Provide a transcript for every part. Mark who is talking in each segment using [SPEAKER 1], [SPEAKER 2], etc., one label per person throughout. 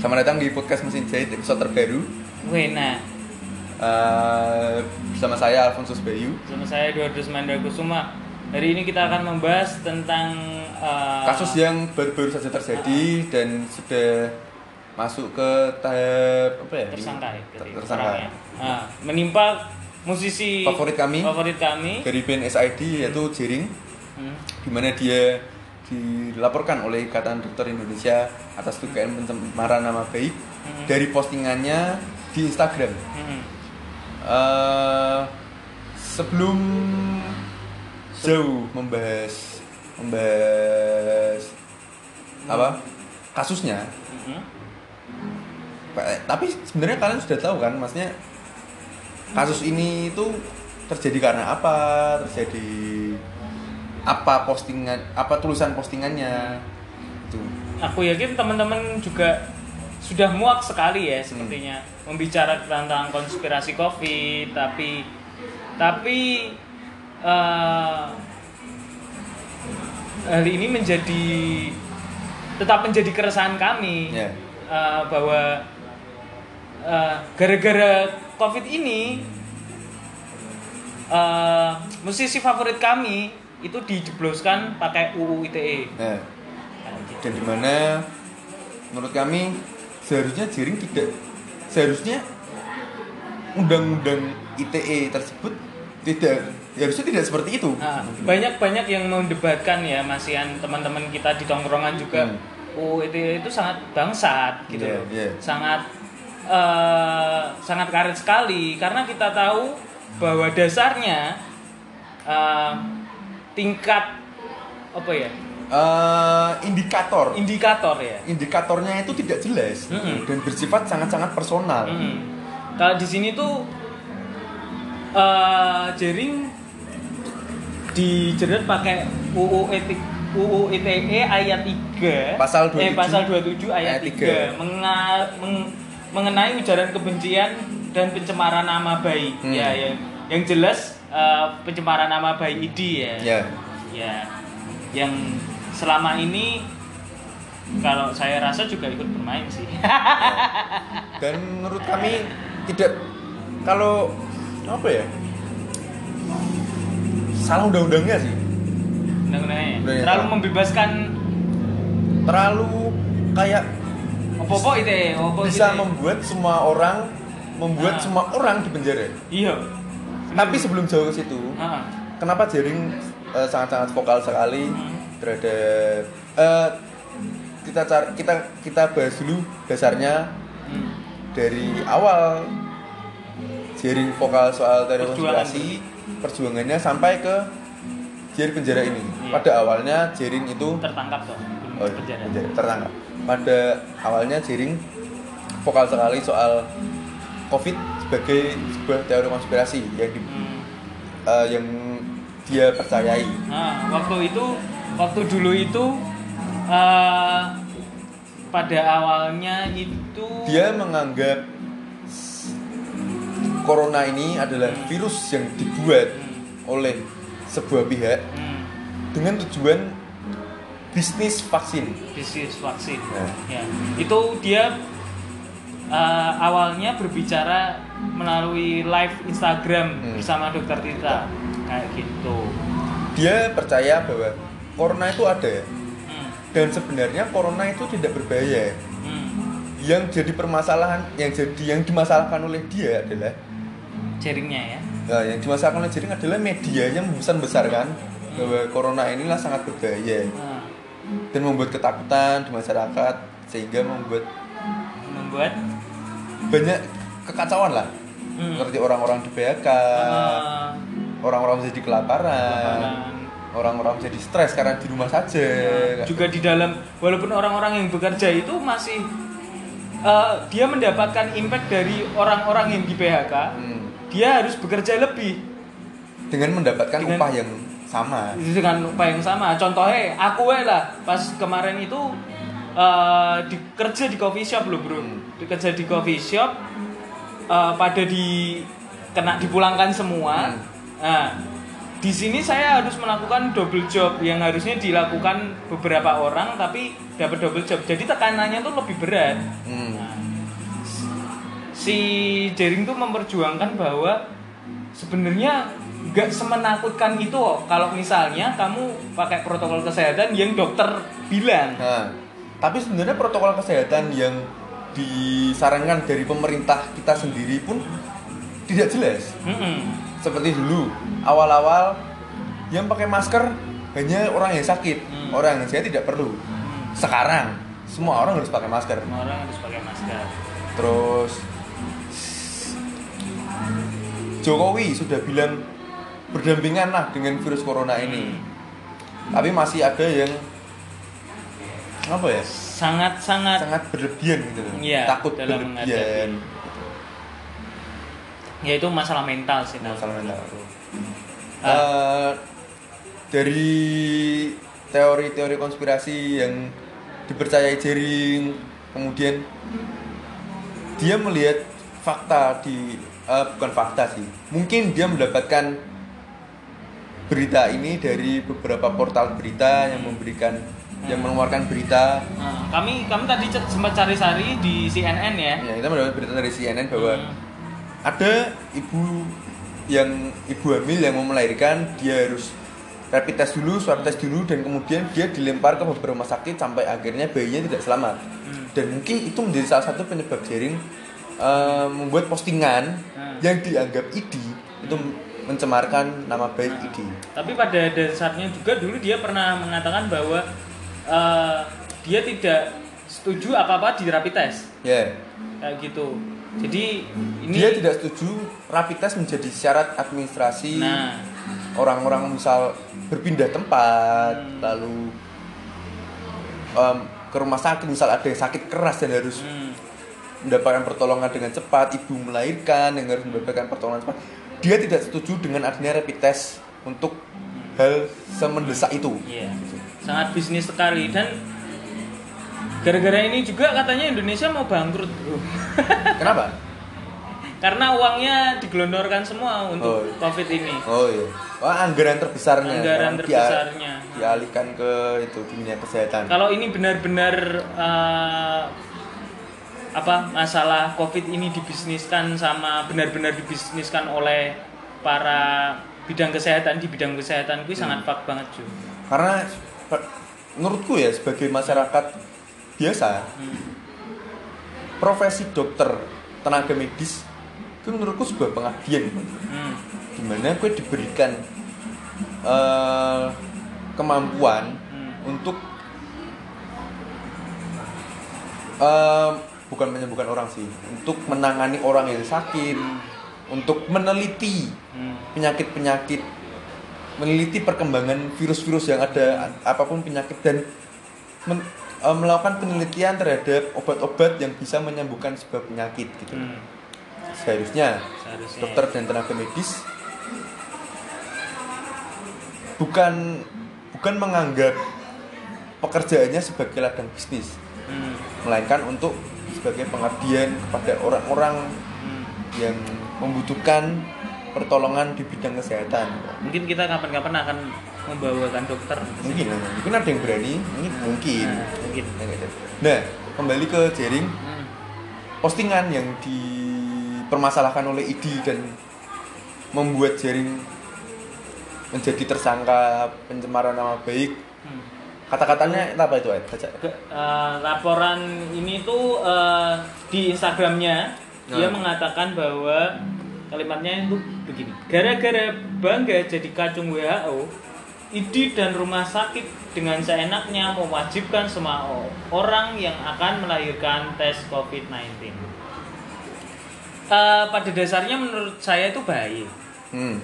[SPEAKER 1] Selamat datang di podcast Mesin Jahit episode terbaru
[SPEAKER 2] Wih, nah,
[SPEAKER 1] Eh, Bersama saya Alfonsus Bayu
[SPEAKER 2] sama saya Eduardus Mandra Kusuma. Hari ini kita akan membahas tentang eh,
[SPEAKER 1] Kasus yang baru-baru saja terjadi dan sudah masuk ke tahap apa ya?
[SPEAKER 2] tersangka ya,
[SPEAKER 1] Tersangka.
[SPEAKER 2] Nah, menimpa musisi
[SPEAKER 1] Favorit kami.
[SPEAKER 2] favorit kami.
[SPEAKER 1] Dari band SID yaitu Jering
[SPEAKER 2] Hmm.
[SPEAKER 1] di mana dia dilaporkan oleh Ikatan Dokter Indonesia atas dugaan pencemaran nama baik
[SPEAKER 2] Hmm.
[SPEAKER 1] dari postingannya di Instagram.
[SPEAKER 2] Hmm.
[SPEAKER 1] Eh, sebelum jauh membahas membahas apa kasusnya,
[SPEAKER 2] Hmm.
[SPEAKER 1] Tapi sebenarnya kalian sudah tahu kan, maksudnya kasus ini itu terjadi karena apa, terjadi apa postingan, apa tulisan postingannya itu.
[SPEAKER 2] Aku yakin teman-teman juga sudah muak sekali ya sepertinya membicarakan tentang konspirasi COVID, tapi tapi eh, hal ini menjadi tetap menjadi keresahan kami
[SPEAKER 1] Ya.
[SPEAKER 2] eh, bahwa eh, gara-gara COVID ini eh, musisi favorit kami itu dijebloskan pakai UU ITE.
[SPEAKER 1] Nah,
[SPEAKER 2] gitu.
[SPEAKER 1] dan di mana menurut kami seharusnya Jering tidak seharusnya undang-undang ITE tersebut tidak ya harusnya tidak seperti itu
[SPEAKER 2] Nah, banyak-banyak yang mendebatkan ya masihan teman-teman kita di tongkrongan juga
[SPEAKER 1] Hmm.
[SPEAKER 2] UU ITE itu sangat bangsat gitu loh.
[SPEAKER 1] iya.
[SPEAKER 2] Sangat eh, sangat karet sekali karena kita tahu bahwa dasarnya eh, tingkat apa ya?
[SPEAKER 1] Eh, indikator
[SPEAKER 2] indikator ya.
[SPEAKER 1] indikatornya itu tidak jelas
[SPEAKER 2] Mm-mm.
[SPEAKER 1] dan bersifat sangat-sangat personal
[SPEAKER 2] Hmm. Kalau di sini tuh eh Jering dijerat pakai UU etik UU ITE ayat 3
[SPEAKER 1] Pasal
[SPEAKER 2] eh
[SPEAKER 1] 27,
[SPEAKER 2] pasal 27 ayat,
[SPEAKER 1] ayat
[SPEAKER 2] 3, Menga- meng- mengenai ujaran kebencian dan pencemaran nama baik
[SPEAKER 1] Hmm.
[SPEAKER 2] ya yang yang jelas eh, pencemaran nama baik ID ya.
[SPEAKER 1] Ya.
[SPEAKER 2] Ya. Yang selama ini kalau saya rasa juga ikut bermain sih.
[SPEAKER 1] Dan menurut kami tidak kalau apa ya? Salah undang-undangnya sih.
[SPEAKER 2] Undang-undangnya
[SPEAKER 1] Undang-undang.
[SPEAKER 2] terlalu membebaskan
[SPEAKER 1] terlalu kayak
[SPEAKER 2] opo-opo itu ya? Opo
[SPEAKER 1] bisa
[SPEAKER 2] itu.
[SPEAKER 1] membuat semua orang membuat
[SPEAKER 2] Ah.
[SPEAKER 1] semua orang di penjara.
[SPEAKER 2] Iya
[SPEAKER 1] tapi sebelum jauh ke situ
[SPEAKER 2] Ah.
[SPEAKER 1] kenapa jaring eh, sangat-sangat vokal sekali
[SPEAKER 2] Hmm.
[SPEAKER 1] terhadap eh, kita cari kita kita bahas dulu dasarnya
[SPEAKER 2] Hmm.
[SPEAKER 1] dari awal jaring vokal soal teori konspirasi perjuangannya sampai ke jaring penjara ini
[SPEAKER 2] Iya.
[SPEAKER 1] pada awalnya jaring itu
[SPEAKER 2] tertangkap tuh
[SPEAKER 1] oh,
[SPEAKER 2] penjara
[SPEAKER 1] penjara, tertangkap pada awalnya jaring vokal sekali soal covid sebagai sebuah teori konspirasi yang di,
[SPEAKER 2] Hmm.
[SPEAKER 1] eh, yang dia percayai
[SPEAKER 2] Nah, waktu itu waktu dulu itu eh, pada awalnya itu
[SPEAKER 1] dia menganggap corona ini adalah virus yang dibuat oleh sebuah pihak
[SPEAKER 2] hmm,
[SPEAKER 1] dengan tujuan bisnis vaksin.
[SPEAKER 2] bisnis vaksin
[SPEAKER 1] Nah.
[SPEAKER 2] ya itu dia eh, awalnya berbicara melalui live Instagram
[SPEAKER 1] Hmm.
[SPEAKER 2] bersama dokter Tita. Kayak gitu.
[SPEAKER 1] Dia percaya bahwa corona itu ada
[SPEAKER 2] Hmm,
[SPEAKER 1] dan sebenarnya corona itu tidak berbahaya.
[SPEAKER 2] hmm.
[SPEAKER 1] Yang jadi permasalahan, yang jadi yang dimasalahkan oleh dia adalah
[SPEAKER 2] jaringnya ya?
[SPEAKER 1] Nah, yang dimasalahkan oleh jaring adalah medianya membesar-besarkan bahwa corona inilah sangat berbahaya.
[SPEAKER 2] Nah,
[SPEAKER 1] dan membuat ketakutan di masyarakat sehingga membuat
[SPEAKER 2] membuat
[SPEAKER 1] banyak kekacauan lah
[SPEAKER 2] hmm,
[SPEAKER 1] seperti orang-orang di PHK,
[SPEAKER 2] eh,
[SPEAKER 1] orang-orang menjadi kelaparan,
[SPEAKER 2] kelaparan.
[SPEAKER 1] orang-orang menjadi stres karena di rumah saja.
[SPEAKER 2] Nah, juga di dalam walaupun orang-orang yang bekerja itu masih eh, dia mendapatkan impact dari orang-orang yang di PHK
[SPEAKER 1] Hmm.
[SPEAKER 2] dia harus bekerja lebih
[SPEAKER 1] Dengan mendapatkan
[SPEAKER 2] Dengan-
[SPEAKER 1] upah yang sama.
[SPEAKER 2] dengan upah yang sama contohnya aku lah pas kemarin itu eh, di kerja di coffee shop loh bro
[SPEAKER 1] Hmm.
[SPEAKER 2] Kerja di coffee shop eh, pada di kena dipulangkan semua.
[SPEAKER 1] Hmm.
[SPEAKER 2] nah di sini saya harus melakukan double job yang harusnya dilakukan beberapa orang tapi dapat double job. Jadi tekanannya tuh lebih berat.
[SPEAKER 1] Hmm.
[SPEAKER 2] Nah, si Jering tuh memperjuangkan bahwa sebenarnya nggak semenakutkan itu kok. Kalau misalnya kamu pakai protokol kesehatan yang dokter bilang.
[SPEAKER 1] Nah, tapi sebenarnya protokol kesehatan yang disarankan dari pemerintah kita sendiri pun tidak jelas.
[SPEAKER 2] Mm-mm.
[SPEAKER 1] Seperti dulu, awal-awal yang pakai masker hanya orang yang sakit,
[SPEAKER 2] Hmm.
[SPEAKER 1] orang yang sehat tidak perlu.
[SPEAKER 2] Hmm.
[SPEAKER 1] Sekarang semua orang harus pakai masker.
[SPEAKER 2] Semua orang harus pakai masker
[SPEAKER 1] Terus Jokowi sudah bilang berdampingan lah dengan virus corona ini. Tapi masih ada yang apa ya?
[SPEAKER 2] Sangat sangat
[SPEAKER 1] sangat berlebihan gitu loh.
[SPEAKER 2] Iya,
[SPEAKER 1] takut
[SPEAKER 2] dalam
[SPEAKER 1] berlebihan
[SPEAKER 2] ya itu masalah mental sih
[SPEAKER 1] masalah mental.
[SPEAKER 2] Ah.
[SPEAKER 1] Eh, dari teori-teori konspirasi yang dipercayai Jering kemudian dia melihat fakta di eh, bukan fakta sih. Mungkin dia mendapatkan berita ini dari beberapa portal berita yang memberikan yang mengeluarkan berita
[SPEAKER 2] Nah, kami kami tadi sempat cari-cari di CNN ya
[SPEAKER 1] ya kita mendapat berita dari CNN bahwa
[SPEAKER 2] Hmm.
[SPEAKER 1] ada ibu yang ibu hamil yang mau melahirkan dia harus rapid test dulu, swab test dulu dan kemudian dia dilempar ke beberapa rumah sakit sampai akhirnya bayinya tidak selamat.
[SPEAKER 2] Hmm.
[SPEAKER 1] Dan mungkin itu menjadi salah satu penyebab jaring eh, membuat postingan
[SPEAKER 2] Hmm.
[SPEAKER 1] yang dianggap ID itu mencemarkan nama baik ID.
[SPEAKER 2] Tapi pada dasarnya juga dulu dia pernah mengatakan bahwa eh, dia tidak setuju apa-apa di rapid test
[SPEAKER 1] Ya.
[SPEAKER 2] kayak gitu. Jadi ini
[SPEAKER 1] Dia tidak setuju rapid test menjadi syarat administrasi
[SPEAKER 2] Nah,
[SPEAKER 1] orang-orang misal berpindah tempat
[SPEAKER 2] Hmm.
[SPEAKER 1] lalu em, ke rumah sakit misal ada yang sakit keras dan harus
[SPEAKER 2] hmm,
[SPEAKER 1] mendapatkan pertolongan dengan cepat ibu melahirkan yang harus mendapatkan pertolongan cepat dia tidak setuju dengan adanya rapid test untuk hal semendesak itu
[SPEAKER 2] iya. Sangat bisnis sekali dan gara-gara ini juga katanya Indonesia mau bangkrut. bro.
[SPEAKER 1] kenapa
[SPEAKER 2] Karena uangnya digelondorkan semua untuk
[SPEAKER 1] Oh, iya.
[SPEAKER 2] Covid ini.
[SPEAKER 1] oh iya Wah, anggaran terbesarnya
[SPEAKER 2] Anggaran terbesarnya.
[SPEAKER 1] dialihkan ke itu dunia kesehatan
[SPEAKER 2] Kalau ini benar-benar eh, apa masalah COVID ini dibisniskan sama benar-benar dibisniskan oleh para bidang kesehatan di bidang kesehatan gue sangat fuck banget cuy.
[SPEAKER 1] karena menurutku ya sebagai masyarakat biasa
[SPEAKER 2] Hmm.
[SPEAKER 1] profesi dokter tenaga medis itu menurutku sebuah pengabdian
[SPEAKER 2] Hmm.
[SPEAKER 1] di mana gue diberikan eh, kemampuan
[SPEAKER 2] Hmm.
[SPEAKER 1] untuk eh, bukan menyembuhkan orang sih untuk menangani orang yang sakit untuk meneliti
[SPEAKER 2] Hmm.
[SPEAKER 1] Meneliti perkembangan virus-virus yang ada apa pun penyakit dan men- eh, melakukan penelitian terhadap obat-obat yang bisa menyembuhkan sebuah penyakit gitu
[SPEAKER 2] Hmm.
[SPEAKER 1] seharusnya
[SPEAKER 2] Seharusnya.
[SPEAKER 1] dokter dan tenaga medis bukan bukan menganggap pekerjaannya sebagai ladang bisnis
[SPEAKER 2] Hmm.
[SPEAKER 1] melainkan untuk sebagai pengabdian kepada orang-orang
[SPEAKER 2] Hmm.
[SPEAKER 1] yang membutuhkan pertolongan di bidang kesehatan
[SPEAKER 2] Mungkin kita kapan-kapan akan membawakan dokter.
[SPEAKER 1] mungkin mungkin ada yang berani mungkin mungkin
[SPEAKER 2] Nah, mungkin.
[SPEAKER 1] nah kembali ke jaring
[SPEAKER 2] Hmm.
[SPEAKER 1] postingan yang dipermasalahkan oleh ID dan membuat jaring menjadi tersangka pencemaran nama baik
[SPEAKER 2] Hmm.
[SPEAKER 1] kata-katanya apa itu Ed? Baca.
[SPEAKER 2] Eh, laporan ini tuh eh, di Instagramnya dia
[SPEAKER 1] Nah.
[SPEAKER 2] mengatakan bahwa kalimatnya itu begini gara-gara bangga jadi kacung WHO ID dan rumah sakit dengan seenaknya mewajibkan semua orang yang akan melahirkan tes COVID-19 Eh, pada dasarnya menurut saya itu baik
[SPEAKER 1] hmm.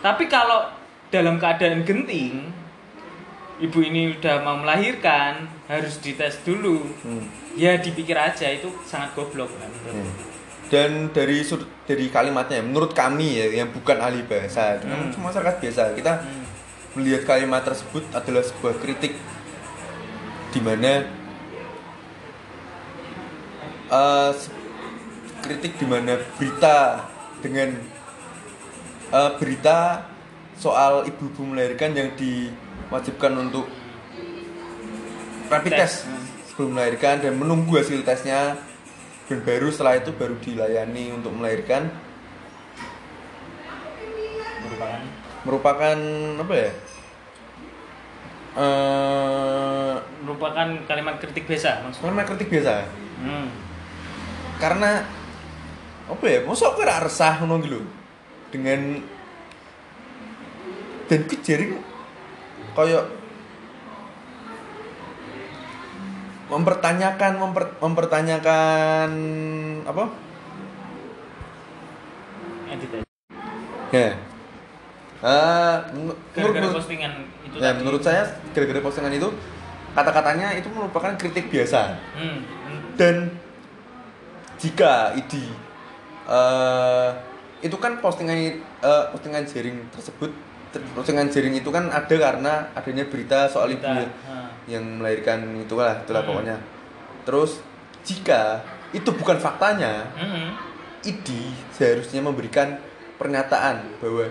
[SPEAKER 2] tapi kalau dalam keadaan genting ibu ini udah mau melahirkan harus dites dulu
[SPEAKER 1] Hmm.
[SPEAKER 2] ya dipikir aja itu sangat goblok kan
[SPEAKER 1] Hmm. Dan dari sudut dari kalimatnya menurut kami ya yang bukan ahli bahasa
[SPEAKER 2] Hmm.
[SPEAKER 1] cuma masyarakat biasa kita
[SPEAKER 2] Hmm.
[SPEAKER 1] melihat kalimat tersebut adalah sebuah kritik di mana se- kritik di mana berita dengan eh, berita soal ibu-ibu melahirkan yang diwajibkan untuk rapid
[SPEAKER 2] Tes.
[SPEAKER 1] test sebelum melahirkan dan menunggu hasil tesnya baru setelah itu baru dilayani untuk melahirkan.
[SPEAKER 2] Merupakan?
[SPEAKER 1] Merupakan apa ya? Eh
[SPEAKER 2] merupakan kalimat kritik biasa maksudnya?
[SPEAKER 1] kalimat kritik biasa.
[SPEAKER 2] Hmm.
[SPEAKER 1] karena apa ya masa aku ora resah ngono gitu lho. dengan dan ku jaring koyo mempertanyakan memper- mempertanyakan apa
[SPEAKER 2] edit aja.
[SPEAKER 1] ya Eh, menur-
[SPEAKER 2] gara-gara
[SPEAKER 1] menurut,
[SPEAKER 2] postingan itu
[SPEAKER 1] ya,
[SPEAKER 2] tadi
[SPEAKER 1] menurut saya gara-gara postingan itu kata-katanya itu merupakan kritik biasa
[SPEAKER 2] hmm. hmm.
[SPEAKER 1] dan jika ID eh itu kan postingan eh, postingan jaring tersebut ter- postingan jaring itu kan ada karena adanya berita soal ibu
[SPEAKER 2] Kita,
[SPEAKER 1] yang-
[SPEAKER 2] ha.
[SPEAKER 1] yang melahirkan itulah itulah
[SPEAKER 2] Hmm.
[SPEAKER 1] pokoknya terus jika itu bukan faktanya
[SPEAKER 2] Hmm.
[SPEAKER 1] ID seharusnya memberikan pernyataan bahwa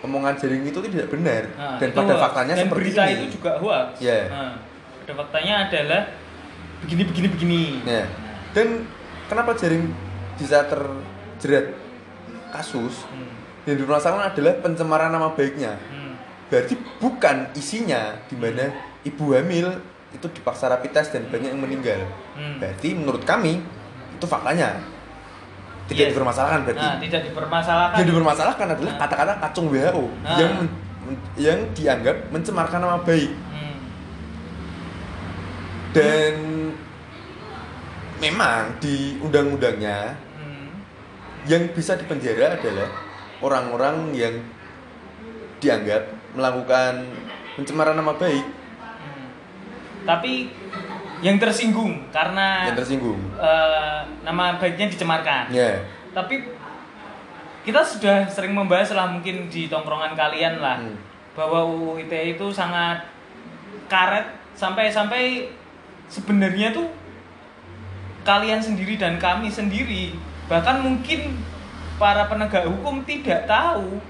[SPEAKER 1] omongan jaring itu tidak benar
[SPEAKER 2] Nah,
[SPEAKER 1] dan
[SPEAKER 2] itu
[SPEAKER 1] pada
[SPEAKER 2] hoax.
[SPEAKER 1] faktanya
[SPEAKER 2] dan
[SPEAKER 1] seperti
[SPEAKER 2] berita
[SPEAKER 1] ini
[SPEAKER 2] itu juga hoax.
[SPEAKER 1] Ya.
[SPEAKER 2] Nah, pada faktanya adalah begini begini begini.
[SPEAKER 1] Ya. Dan kenapa jaring bisa terjerat kasus
[SPEAKER 2] Hmm.
[SPEAKER 1] Yang dipermasalahkan adalah pencemaran nama baiknya.
[SPEAKER 2] Hmm.
[SPEAKER 1] Berarti bukan isinya di mana ibu hamil itu dipaksa rapid test dan banyak yang meninggal.
[SPEAKER 2] Hmm.
[SPEAKER 1] Berarti menurut kami itu faktanya tidak
[SPEAKER 2] Yes.
[SPEAKER 1] dipermasalahkan berarti.
[SPEAKER 2] Nah, tidak dipermasalahkan.
[SPEAKER 1] Yang dipermasalahkan adalah
[SPEAKER 2] Nah.
[SPEAKER 1] kata-kata kacung WHO
[SPEAKER 2] Nah.
[SPEAKER 1] yang yang dianggap mencemarkan nama baik
[SPEAKER 2] Hmm.
[SPEAKER 1] dan memang di undang-undangnya
[SPEAKER 2] Hmm.
[SPEAKER 1] yang bisa dipenjara adalah orang-orang yang dianggap melakukan pencemaran nama baik
[SPEAKER 2] Hmm. Tapi yang tersinggung karena
[SPEAKER 1] yang tersinggung.
[SPEAKER 2] eh, nama baiknya dicemarkan.
[SPEAKER 1] Ya,
[SPEAKER 2] Tapi kita sudah sering membahas lah mungkin di tongkrongan kalian lah
[SPEAKER 1] Hmm.
[SPEAKER 2] bahwa UU ITE itu sangat karet sampai-sampai sebenarnya tuh kalian sendiri dan kami sendiri bahkan mungkin para penegak hukum tidak tahu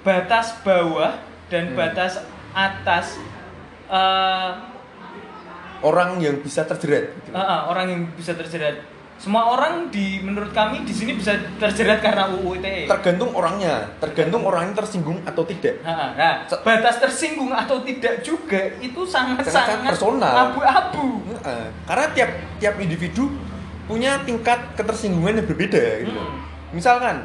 [SPEAKER 2] batas bawah dan
[SPEAKER 1] Hmm.
[SPEAKER 2] batas atas eh,
[SPEAKER 1] orang yang bisa terjerat. gitu.
[SPEAKER 2] eh, eh, orang yang bisa terjerat. Semua orang di menurut kami di sini bisa terjerat karena UU ITE.
[SPEAKER 1] Tergantung orangnya, tergantung orangnya tersinggung atau tidak.
[SPEAKER 2] Nah, nah, batas tersinggung atau tidak juga itu sangat-sangat
[SPEAKER 1] Sangat-sangat personal.
[SPEAKER 2] abu-abu.
[SPEAKER 1] Karena tiap tiap individu punya tingkat ketersinggungan yang berbeda gitu.
[SPEAKER 2] Hmm.
[SPEAKER 1] Misalkan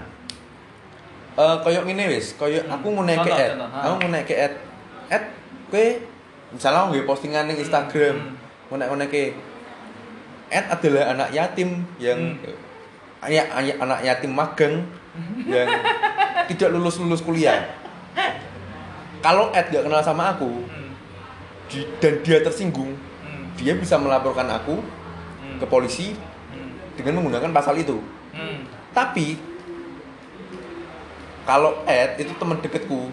[SPEAKER 1] eh koyok ngene wis, koyok
[SPEAKER 2] Hmm.
[SPEAKER 1] aku mau naik ke ad. Aku mau naik ke ad. Ad kowe misalnya nggih postingan Instagram,
[SPEAKER 2] Hmm.
[SPEAKER 1] mau naik naik ke ad adalah anak yatim yang
[SPEAKER 2] Hmm.
[SPEAKER 1] anak anak yatim magang yang tidak lulus lulus kuliah. Kalau ad gak kenal sama aku
[SPEAKER 2] Hmm,
[SPEAKER 1] di- dan dia tersinggung,
[SPEAKER 2] hmm,
[SPEAKER 1] dia bisa melaporkan aku
[SPEAKER 2] hmm,
[SPEAKER 1] ke polisi
[SPEAKER 2] hmm,
[SPEAKER 1] dengan menggunakan pasal itu.
[SPEAKER 2] hmm.
[SPEAKER 1] Tapi kalau Ed itu teman deketku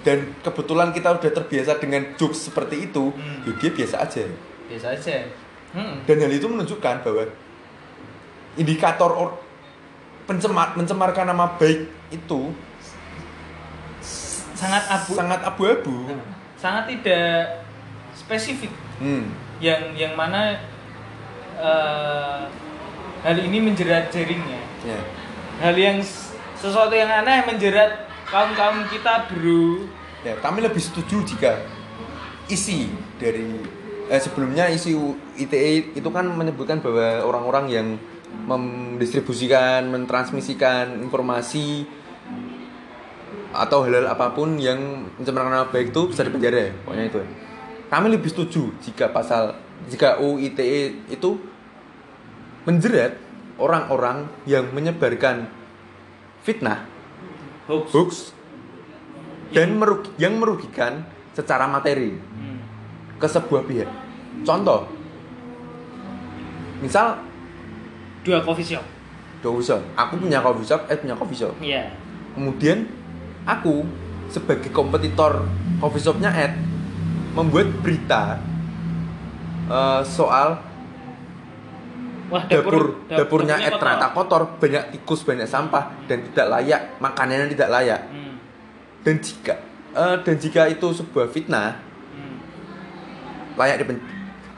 [SPEAKER 1] dan kebetulan kita udah terbiasa dengan jokes seperti itu,
[SPEAKER 2] Hmm.
[SPEAKER 1] ya dia biasa aja.
[SPEAKER 2] Biasa aja. Hmm.
[SPEAKER 1] Dan hal itu menunjukkan bahwa indikator or, pencemar mencemarkan nama baik itu
[SPEAKER 2] Sangat abu
[SPEAKER 1] sangat abu-abu.
[SPEAKER 2] sangat tidak spesifik
[SPEAKER 1] Hmm.
[SPEAKER 2] yang yang mana eh, hal ini menjerat jaringnya.
[SPEAKER 1] Ya.
[SPEAKER 2] Hal yang sesuatu yang aneh menjerat kaum-kaum kita, Bro.
[SPEAKER 1] Ya, kami lebih setuju jika isi dari eh, sebelumnya isi ITE itu kan menyebutkan bahwa orang-orang yang mendistribusikan, mentransmisikan informasi atau hal-hal apa pun yang mencemarkan nama baik itu bisa dipenjara, pokoknya itu. Kami lebih setuju jika pasal jika UU ITE itu menjerat orang-orang yang menyebarkan fitnah
[SPEAKER 2] Hoax.
[SPEAKER 1] hoax dan merugi, yang merugikan secara materi
[SPEAKER 2] Hmm.
[SPEAKER 1] ke sebuah pihak. Contoh, misal
[SPEAKER 2] Dua coffee shop.
[SPEAKER 1] coffee shop, aku punya coffee shop, eh punya coffee shop.
[SPEAKER 2] Iya.
[SPEAKER 1] Kemudian aku sebagai kompetitor coffee shopnya Ed membuat berita eh, soal
[SPEAKER 2] Wah,
[SPEAKER 1] dapur,
[SPEAKER 2] dap-
[SPEAKER 1] dapurnya
[SPEAKER 2] dapurnya kotor.
[SPEAKER 1] ternyata kotor, banyak tikus, banyak sampah dan tidak layak, makanannya tidak layak.
[SPEAKER 2] Hmm.
[SPEAKER 1] Dan jika Eh, dan jika itu sebuah fitnah
[SPEAKER 2] Hmm.
[SPEAKER 1] layak dipen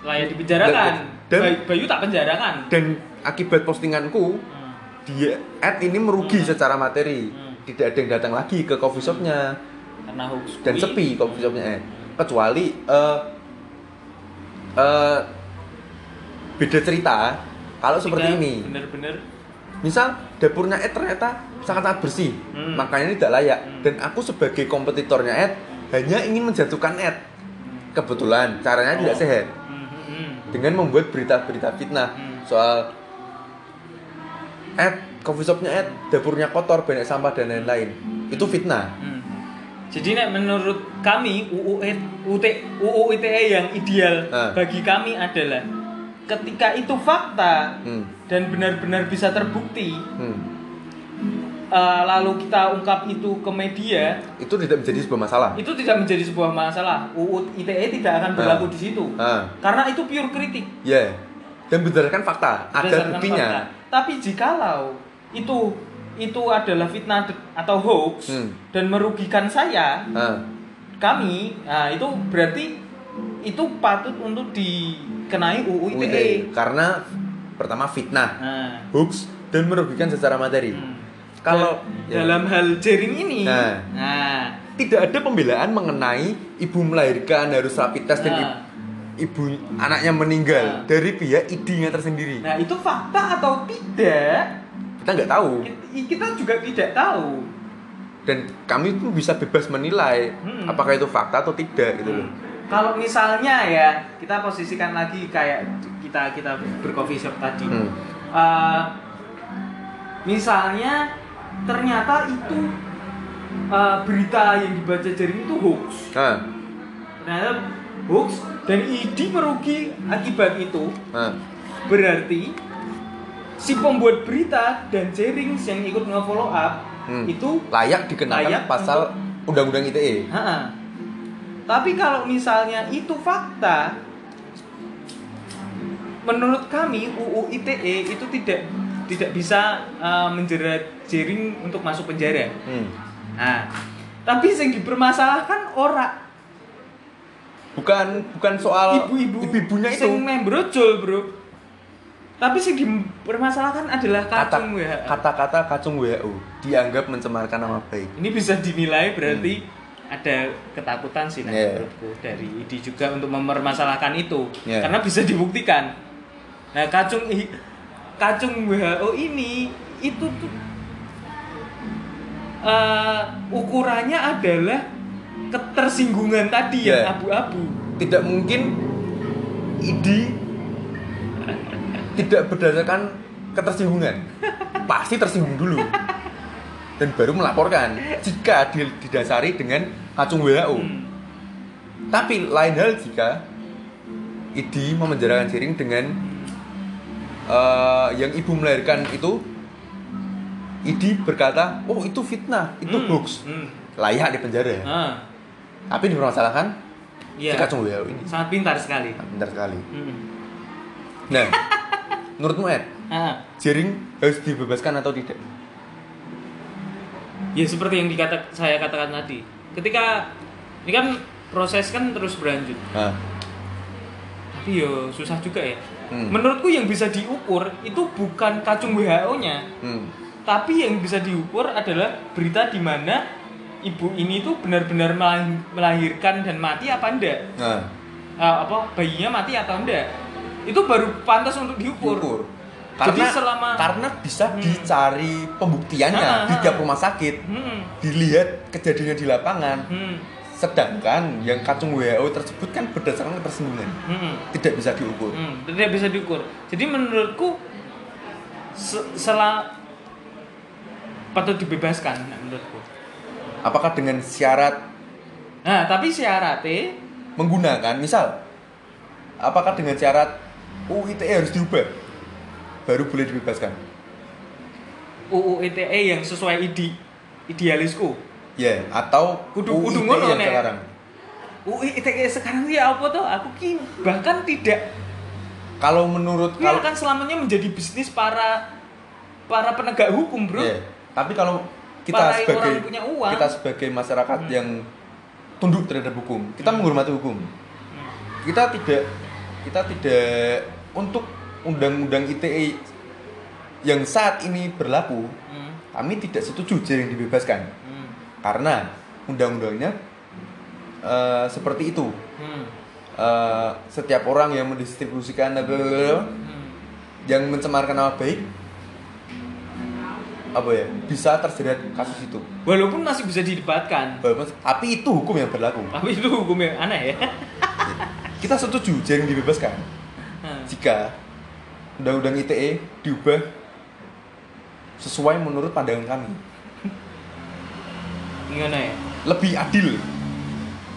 [SPEAKER 2] Layak dipenjarakan.
[SPEAKER 1] Dan-
[SPEAKER 2] Bayu, Bayu tak penjarakan.
[SPEAKER 1] dan akibat postinganku
[SPEAKER 2] Hmm.
[SPEAKER 1] dia ad ini merugi
[SPEAKER 2] Hmm.
[SPEAKER 1] secara materi
[SPEAKER 2] Hmm.
[SPEAKER 1] tidak ada yang datang lagi ke coffee shopnya
[SPEAKER 2] Karena hoax.
[SPEAKER 1] dan sepi coffee shopnya Ed. kecuali eh eh, beda cerita kalau seperti ini
[SPEAKER 2] Bener-bener.
[SPEAKER 1] misal dapurnya Ed ternyata sangat sangat bersih
[SPEAKER 2] Hmm.
[SPEAKER 1] makanya ini tidak layak
[SPEAKER 2] Hmm.
[SPEAKER 1] dan aku sebagai kompetitornya Ed hanya ingin menjatuhkan Ed
[SPEAKER 2] Hmm.
[SPEAKER 1] kebetulan caranya tidak
[SPEAKER 2] Oh.
[SPEAKER 1] sehat
[SPEAKER 2] Hmm, hmm, hmm.
[SPEAKER 1] dengan membuat berita-berita fitnah
[SPEAKER 2] Hmm.
[SPEAKER 1] soal Ed coffee shopnya Ed dapurnya kotor banyak sampah dan lain-lain itu fitnah
[SPEAKER 2] Hmm. Jadi nek menurut kami UU E, UT, UU ITE yang ideal
[SPEAKER 1] Ah.
[SPEAKER 2] bagi kami adalah ketika itu fakta
[SPEAKER 1] hmm.
[SPEAKER 2] dan benar-benar bisa terbukti
[SPEAKER 1] Hmm.
[SPEAKER 2] eh, lalu kita ungkap itu ke media
[SPEAKER 1] itu tidak menjadi sebuah masalah
[SPEAKER 2] itu tidak menjadi sebuah masalah UU ITE tidak akan berlaku
[SPEAKER 1] Ah.
[SPEAKER 2] di situ
[SPEAKER 1] Ah.
[SPEAKER 2] karena itu pure kritik
[SPEAKER 1] ya dan berdasarkan fakta ada buktinya
[SPEAKER 2] fakta. tapi jikalau itu itu adalah fitnah atau hoax
[SPEAKER 1] Hmm.
[SPEAKER 2] dan merugikan saya
[SPEAKER 1] Ah.
[SPEAKER 2] kami nah itu berarti itu patut untuk dikenai UU ITE
[SPEAKER 1] UITE. karena pertama fitnah
[SPEAKER 2] nah,
[SPEAKER 1] hoax dan merugikan secara materi
[SPEAKER 2] hmm.
[SPEAKER 1] kalau ya,
[SPEAKER 2] dalam hal jaring ini
[SPEAKER 1] Nah.
[SPEAKER 2] nah,
[SPEAKER 1] tidak ada pembelaan mengenai ibu melahirkan harus rapid test dan
[SPEAKER 2] Nah.
[SPEAKER 1] ibu, ibu anaknya meninggal
[SPEAKER 2] Nah.
[SPEAKER 1] dari pihak ID-nya tersendiri
[SPEAKER 2] nah itu fakta atau tidak
[SPEAKER 1] kita nggak tahu
[SPEAKER 2] Ki- kita juga tidak tahu
[SPEAKER 1] dan kami tuh bisa bebas menilai
[SPEAKER 2] Hmm.
[SPEAKER 1] apakah itu fakta atau tidak gitu loh
[SPEAKER 2] kalau misalnya ya kita posisikan lagi kayak kita kita bercoffee shop tadi
[SPEAKER 1] Hmm.
[SPEAKER 2] Eh, misalnya ternyata itu eh, berita yang dibaca jaring itu hoax
[SPEAKER 1] nah,
[SPEAKER 2] ternyata hoax dan ID merugi akibat itu
[SPEAKER 1] nah.
[SPEAKER 2] berarti si pembuat berita dan jaring yang ikut nge-follow up
[SPEAKER 1] Hmm.
[SPEAKER 2] itu
[SPEAKER 1] layak dikenakan
[SPEAKER 2] Layak
[SPEAKER 1] pasal undang-undang. ITE
[SPEAKER 2] Ha-ha. Tapi kalau misalnya itu fakta, menurut kami UU ITE itu tidak tidak bisa uh, menjerat jaring untuk masuk penjara.
[SPEAKER 1] Hmm.
[SPEAKER 2] Nah, tapi yang dipermasalahkan orang
[SPEAKER 1] bukan bukan soal
[SPEAKER 2] ibu-ibu
[SPEAKER 1] ibunya itu
[SPEAKER 2] sing meh brojol, Bro. Tapi yang dipermasalahkan adalah
[SPEAKER 1] kata
[SPEAKER 2] kacung WHO.
[SPEAKER 1] kata-kata kacung WHO dianggap mencemarkan nama baik
[SPEAKER 2] Ini bisa dinilai berarti ada ketakutan sih nah.
[SPEAKER 1] Yeah.
[SPEAKER 2] menurutku dari ID juga untuk mempermasalahkan itu
[SPEAKER 1] Yeah.
[SPEAKER 2] karena bisa dibuktikan. Nah kacung kacung WHO ini itu tuh eh, ukurannya adalah ketersinggungan tadi yang
[SPEAKER 1] Yeah.
[SPEAKER 2] abu-abu.
[SPEAKER 1] tidak mungkin ID tidak berdasarkan ketersinggungan pasti tersinggung dulu dan baru melaporkan jika di- didasari dengan kacung WHO
[SPEAKER 2] Hmm.
[SPEAKER 1] tapi lain hal jika ID memenjarakan jaring dengan eh, yang ibu melahirkan itu ID berkata oh itu fitnah itu
[SPEAKER 2] Hmm.
[SPEAKER 1] hoax
[SPEAKER 2] Hmm.
[SPEAKER 1] layak di penjara
[SPEAKER 2] Ah,
[SPEAKER 1] tapi dipermasalahkan
[SPEAKER 2] iya.
[SPEAKER 1] si kacung WHO ini
[SPEAKER 2] Sangat pintar sekali.
[SPEAKER 1] pintar sekali
[SPEAKER 2] Hmm.
[SPEAKER 1] nah menurutmu Ed
[SPEAKER 2] Ah.
[SPEAKER 1] jaring harus dibebaskan atau tidak
[SPEAKER 2] Ya seperti yang dikata saya katakan tadi. Ketika ini kan proses kan terus berlanjut. Tapi yo susah juga ya.
[SPEAKER 1] Hmm.
[SPEAKER 2] Menurutku yang bisa diukur itu bukan kacung WHO-nya,
[SPEAKER 1] hmm.
[SPEAKER 2] tapi yang bisa diukur adalah berita di mana ibu ini tuh benar-benar melah- melahirkan dan mati apa enggak? Eh, apa bayinya mati atau enggak? Itu baru pantas untuk diukur.
[SPEAKER 1] diukur
[SPEAKER 2] Jadi
[SPEAKER 1] karena
[SPEAKER 2] selama-
[SPEAKER 1] karena bisa
[SPEAKER 2] Hmm.
[SPEAKER 1] dicari pembuktiannya
[SPEAKER 2] Ah,
[SPEAKER 1] di
[SPEAKER 2] ah.
[SPEAKER 1] tiap rumah sakit
[SPEAKER 2] Hmm.
[SPEAKER 1] dilihat kejadiannya di lapangan
[SPEAKER 2] Hmm.
[SPEAKER 1] sedangkan yang kacung WHO tersebut kan berdasarkan ketersinggungan
[SPEAKER 2] Hmm.
[SPEAKER 1] tidak bisa diukur
[SPEAKER 2] Hmm, tidak bisa diukur. Jadi menurutku se- patut dibebaskan menurutku.
[SPEAKER 1] apakah dengan syarat
[SPEAKER 2] Nah, tapi syaratnya
[SPEAKER 1] menggunakan misal apakah dengan syarat UU ITE harus diubah baru boleh dibebaskan
[SPEAKER 2] UU ITE yang sesuai ide idealisku.
[SPEAKER 1] ya atau
[SPEAKER 2] Kudu- kudu ngono,
[SPEAKER 1] yang
[SPEAKER 2] Nek.
[SPEAKER 1] sekarang
[SPEAKER 2] UU ITE sekarang ya apa tuh? Aku ki bahkan tidak
[SPEAKER 1] kalau menurut
[SPEAKER 2] ini
[SPEAKER 1] kalau
[SPEAKER 2] akan selamanya menjadi bisnis para para penegak hukum, Bro.
[SPEAKER 1] Iya. Tapi kalau kita
[SPEAKER 2] Para
[SPEAKER 1] sebagai
[SPEAKER 2] orang punya uang.
[SPEAKER 1] kita sebagai masyarakat
[SPEAKER 2] Hmm.
[SPEAKER 1] yang tunduk terhadap hukum kita
[SPEAKER 2] Hmm.
[SPEAKER 1] menghormati hukum
[SPEAKER 2] Hmm.
[SPEAKER 1] kita tidak kita tidak untuk undang-undang ITE yang saat ini berlaku
[SPEAKER 2] Hmm.
[SPEAKER 1] kami tidak setuju jaring dibebaskan
[SPEAKER 2] Hmm.
[SPEAKER 1] karena undang-undangnya eh, seperti itu
[SPEAKER 2] Hmm.
[SPEAKER 1] Eh, setiap orang yang mendistribusikan blablabla,
[SPEAKER 2] Hmm.
[SPEAKER 1] yang mencemarkan nama baik apa ya bisa terjerat kasus itu
[SPEAKER 2] Walaupun masih bisa didebatkan,
[SPEAKER 1] Walaupun- tapi itu hukum yang berlaku
[SPEAKER 2] tapi itu hukumnya aneh ya.
[SPEAKER 1] kita setuju jaring dibebaskan
[SPEAKER 2] Hmm.
[SPEAKER 1] jika undang-undang ITE diubah sesuai menurut pandangan kami
[SPEAKER 2] Gimana ya?
[SPEAKER 1] lebih adil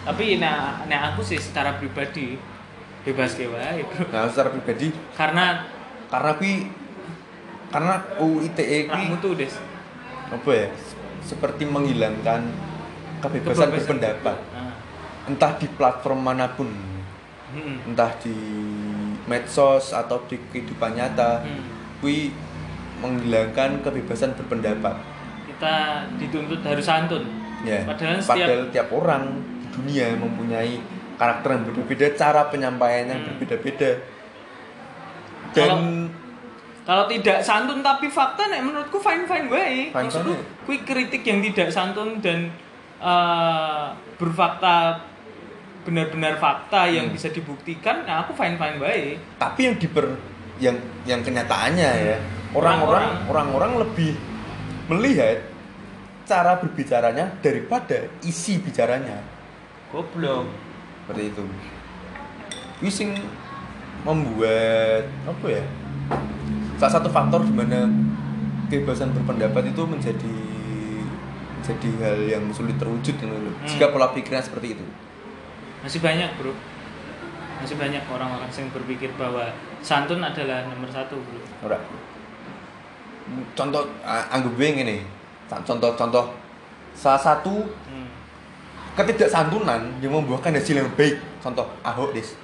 [SPEAKER 2] Tapi nah, nah aku sih secara pribadi bebas ke wae, Bro.
[SPEAKER 1] nah secara pribadi
[SPEAKER 2] Karena
[SPEAKER 1] karena kui karena UU ITE kui
[SPEAKER 2] rakmu tuh des
[SPEAKER 1] apa ya seperti menghilangkan kebebasan
[SPEAKER 2] Kebebasan.
[SPEAKER 1] berpendapat
[SPEAKER 2] Nah.
[SPEAKER 1] entah di platform mana pun
[SPEAKER 2] Hmm.
[SPEAKER 1] entah di medsos atau di kehidupan nyata
[SPEAKER 2] Hmm.
[SPEAKER 1] kui menghilangkan kebebasan berpendapat
[SPEAKER 2] Kita dituntut harus santun.
[SPEAKER 1] ya
[SPEAKER 2] Padahal setiap
[SPEAKER 1] padahal tiap orang di dunia mempunyai karakter yang berbeda-beda cara penyampaiannya
[SPEAKER 2] Hmm.
[SPEAKER 1] berbeda-beda dan
[SPEAKER 2] Kalau- Kalau tidak santun tapi fakta nek menurutku fine fine wae.
[SPEAKER 1] Fine-fine
[SPEAKER 2] Maksudku kui kritik yang tidak santun dan eh, berfakta benar-benar fakta yang
[SPEAKER 1] Hmm.
[SPEAKER 2] bisa dibuktikan, nah aku fine fine wae.
[SPEAKER 1] tapi yang diper yang yang kenyataannya ya orang-orang orang-orang lebih melihat cara berbicaranya daripada isi bicaranya
[SPEAKER 2] Goblok.
[SPEAKER 1] seperti itu Wising membuat apa ya salah satu faktor di mana kebebasan berpendapat itu menjadi jadi hal yang sulit terwujud gitu loh.
[SPEAKER 2] Hmm.
[SPEAKER 1] jika pola pikirnya seperti itu
[SPEAKER 2] Masih banyak, Bro. Masih banyak orang-orang yang berpikir bahwa santun adalah nomor satu, Bro.
[SPEAKER 1] Ora. contoh anggap gue ini contoh-contoh salah satu
[SPEAKER 2] Hmm.
[SPEAKER 1] ketidaksantunan yang membuahkan hasil yang baik contoh Ahok des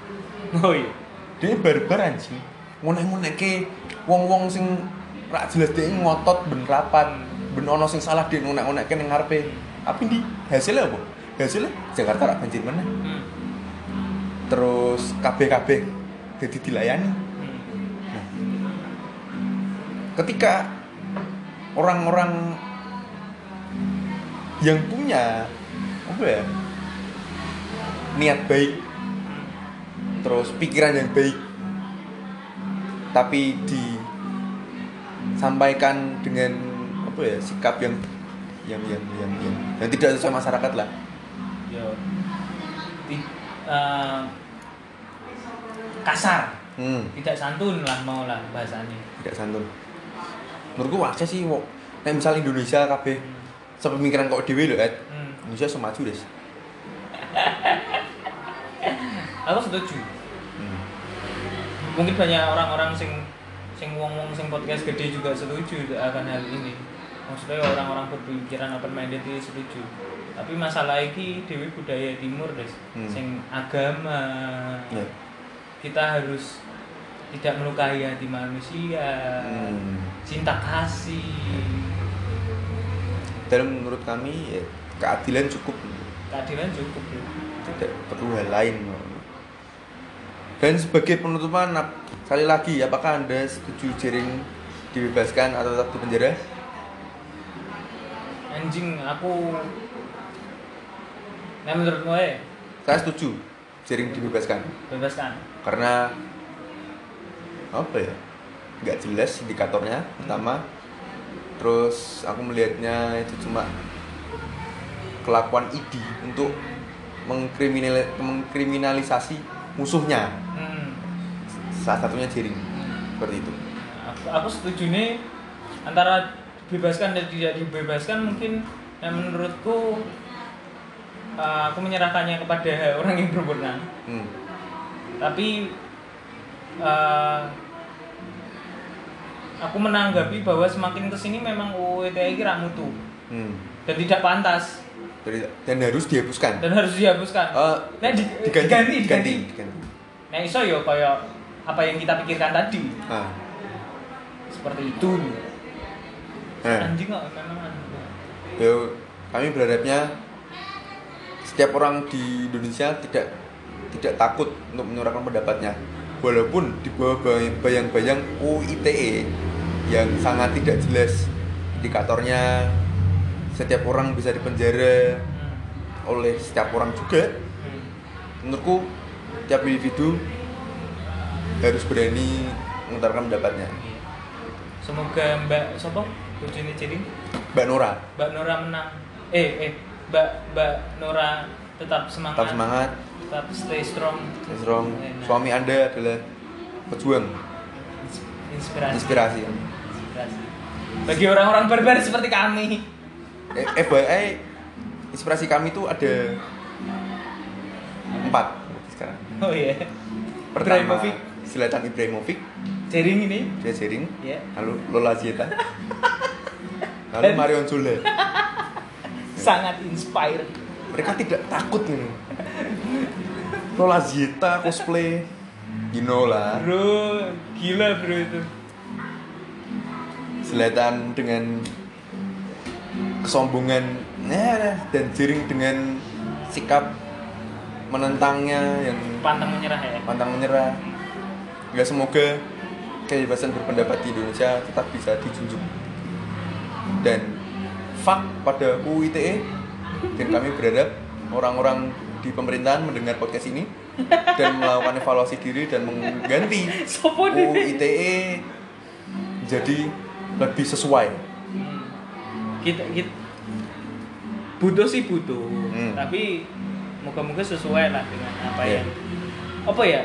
[SPEAKER 2] Oh iya.
[SPEAKER 1] dia barbar anjing ngonek-ngonek ke wong-wong sing rak jelas dia ngotot ben rapat ben ono sing salah dia ngonek-ngonek ke ning ngarepe tapi di hasilnya apa hasilnya Jakarta rak banjir mana
[SPEAKER 2] Hmm.
[SPEAKER 1] Terus KB-KB jadi dilayani
[SPEAKER 2] Hmm.
[SPEAKER 1] ketika orang-orang yang punya apa ya niat baik terus pikiran yang baik tapi disampaikan dengan apa ya sikap yang yang yang yang yang, yang tidak sesuai masyarakat lah.
[SPEAKER 2] Ti- eh, kasar,
[SPEAKER 1] hmm,
[SPEAKER 2] tidak santun lah mau lah bahasanya.
[SPEAKER 1] tidak santun menurutku wajar sih wo nah, misal Indonesia kabeh sepemikiran kok dewe lho Ed.
[SPEAKER 2] Hmm.
[SPEAKER 1] Indonesia semaju des
[SPEAKER 2] Aku setuju.
[SPEAKER 1] hmm.
[SPEAKER 2] Mungkin banyak orang-orang sing sing wong-wong sing podcast gede juga setuju akan hal ini. Maksudnya orang-orang berpikiran open minded itu setuju. Tapi masalah ini dewi budaya timur des,
[SPEAKER 1] Hmm.
[SPEAKER 2] sing agama.
[SPEAKER 1] Ya.
[SPEAKER 2] Kita harus tidak melukai hati manusia.
[SPEAKER 1] Hmm.
[SPEAKER 2] Cinta kasih.
[SPEAKER 1] dan menurut kami ya, keadilan cukup
[SPEAKER 2] Keadilan cukup, Bro.
[SPEAKER 1] tidak perlu hal lain dan sebagai penutupan sekali lagi apakah anda setuju jaring dibebaskan atau tetap di penjara
[SPEAKER 2] Anjing aku Nah menurutmu eh
[SPEAKER 1] saya setuju jaring dibebaskan
[SPEAKER 2] bebaskan.
[SPEAKER 1] Karena apa ya nggak jelas indikatornya pertama terus aku melihatnya itu cuma kelakuan ID untuk mengkriminal mengkriminalisasi musuhnya
[SPEAKER 2] Hmm.
[SPEAKER 1] salah satunya jaring seperti itu
[SPEAKER 2] Aku, aku setuju nih antara dibebaskan dan tidak dibebaskan mungkin yang menurutku uh, aku menyerahkannya kepada orang yang berwenang.
[SPEAKER 1] hmm.
[SPEAKER 2] Tapi uh, aku menanggapi bahwa semakin ke sini memang UU ITE ini ra mutu
[SPEAKER 1] Hmm.
[SPEAKER 2] dan tidak pantas
[SPEAKER 1] dan harus dihapuskan
[SPEAKER 2] dan harus dihapuskan.
[SPEAKER 1] Eh,
[SPEAKER 2] nah, di,
[SPEAKER 1] diganti
[SPEAKER 2] diganti,
[SPEAKER 1] diganti.
[SPEAKER 2] Nah, iso yo kayak apa yang kita pikirkan tadi.
[SPEAKER 1] Ah.
[SPEAKER 2] Seperti itu.
[SPEAKER 1] Nah,
[SPEAKER 2] Anjing kok memang
[SPEAKER 1] yo, kami berharapnya setiap orang di Indonesia tidak tidak takut untuk menyuarakan pendapatnya. Walaupun di bawah bay- bayang-bayang UITE yang sangat tidak jelas indikatornya setiap orang bisa dipenjara oleh setiap orang juga. Menurutku tiap individu harus berani mengutarakan pendapatnya.
[SPEAKER 2] Semoga Mbak Sopo bojone Ciring
[SPEAKER 1] Mbak Nora.
[SPEAKER 2] Mbak Nora menang. Eh eh Mbak Mbak Nora tetap semangat.
[SPEAKER 1] tetap semangat
[SPEAKER 2] Tetap stay strong.
[SPEAKER 1] stay strong
[SPEAKER 2] Enak.
[SPEAKER 1] suami anda adalah pejuang
[SPEAKER 2] Inspirasi.
[SPEAKER 1] inspirasi
[SPEAKER 2] Inspirasi. Bagi orang-orang barbar seperti kami.
[SPEAKER 1] eh, FYI inspirasi kami tuh ada empat sekarang
[SPEAKER 2] Oh iya.
[SPEAKER 1] pertama
[SPEAKER 2] Ibrahimovic.
[SPEAKER 1] Zlatan Ibrahimovic
[SPEAKER 2] Ciring ini.
[SPEAKER 1] dia sharing
[SPEAKER 2] Ya.
[SPEAKER 1] lalu Lola Zieta lalu Marion Jola
[SPEAKER 2] Sangat inspired.
[SPEAKER 1] Mereka tidak takut nih Lola Zieta cosplay. You know lah.
[SPEAKER 2] Bro, gila bro itu.
[SPEAKER 1] Zlatan dengan kesombongan ya, dan Jering dengan sikap menentangnya yang
[SPEAKER 2] Pantang menyerah ya.
[SPEAKER 1] pantang menyerah. Ya semoga kebebasan berpendapat di Indonesia tetap bisa dijunjung dan fak pada UITE dan kami berharap orang-orang di pemerintahan mendengar podcast ini dan melakukan evaluasi diri dan mengganti
[SPEAKER 2] ini?
[SPEAKER 1] UITE jadi lebih sesuai
[SPEAKER 2] Hmm. Kita, kita butuh sih butuh,
[SPEAKER 1] Hmm.
[SPEAKER 2] tapi moga-moga sesuai lah dengan apa
[SPEAKER 1] Iya.
[SPEAKER 2] yang apa ya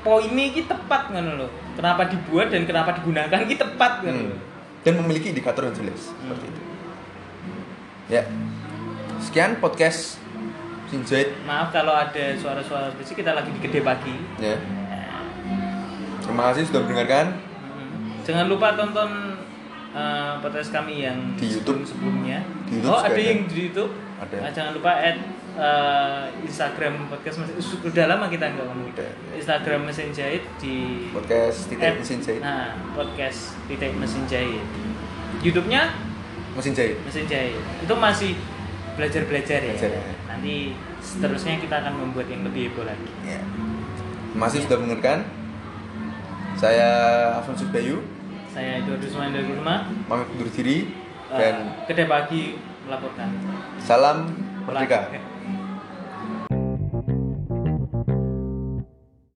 [SPEAKER 2] poinnya ini tepat kan loh. Kenapa dibuat dan kenapa digunakan ini tepat kan
[SPEAKER 1] Hmm. dan memiliki indikator yang jelas seperti itu ya sekian podcast Sinjait
[SPEAKER 2] Maaf kalau ada suara-suara spesifik kita lagi di gede pagi.
[SPEAKER 1] ya terima kasih sudah mendengarkan
[SPEAKER 2] Hmm. Jangan lupa tonton eh, podcast kami yang
[SPEAKER 1] Di YouTube.
[SPEAKER 2] sebelumnya.
[SPEAKER 1] Di YouTube
[SPEAKER 2] oh ada
[SPEAKER 1] ada.
[SPEAKER 2] yang di YouTube.
[SPEAKER 1] Ada.
[SPEAKER 2] Nah, jangan lupa add eh, Instagram podcast masih sudah lama kita nggak ngomong.
[SPEAKER 1] Udah.
[SPEAKER 2] Instagram mesin jahit di
[SPEAKER 1] podcast titik mesin jahit
[SPEAKER 2] Nah podcast titik mesin jahit. YouTube-nya
[SPEAKER 1] mesin jahit
[SPEAKER 2] mesin jahit. Itu masih belajar belajar ya.
[SPEAKER 1] Belajar, ya.
[SPEAKER 2] Nanti seterusnya kita akan membuat yang lebih heboh lagi.
[SPEAKER 1] ya. terima kasih sudah mendengarkan saya Alfonso Bayu
[SPEAKER 2] Saya Eduardo Sumain dari rumah.
[SPEAKER 1] pamit undur diri
[SPEAKER 2] Eh,
[SPEAKER 1] dan
[SPEAKER 2] kedai pagi melaporkan.
[SPEAKER 1] salam merdeka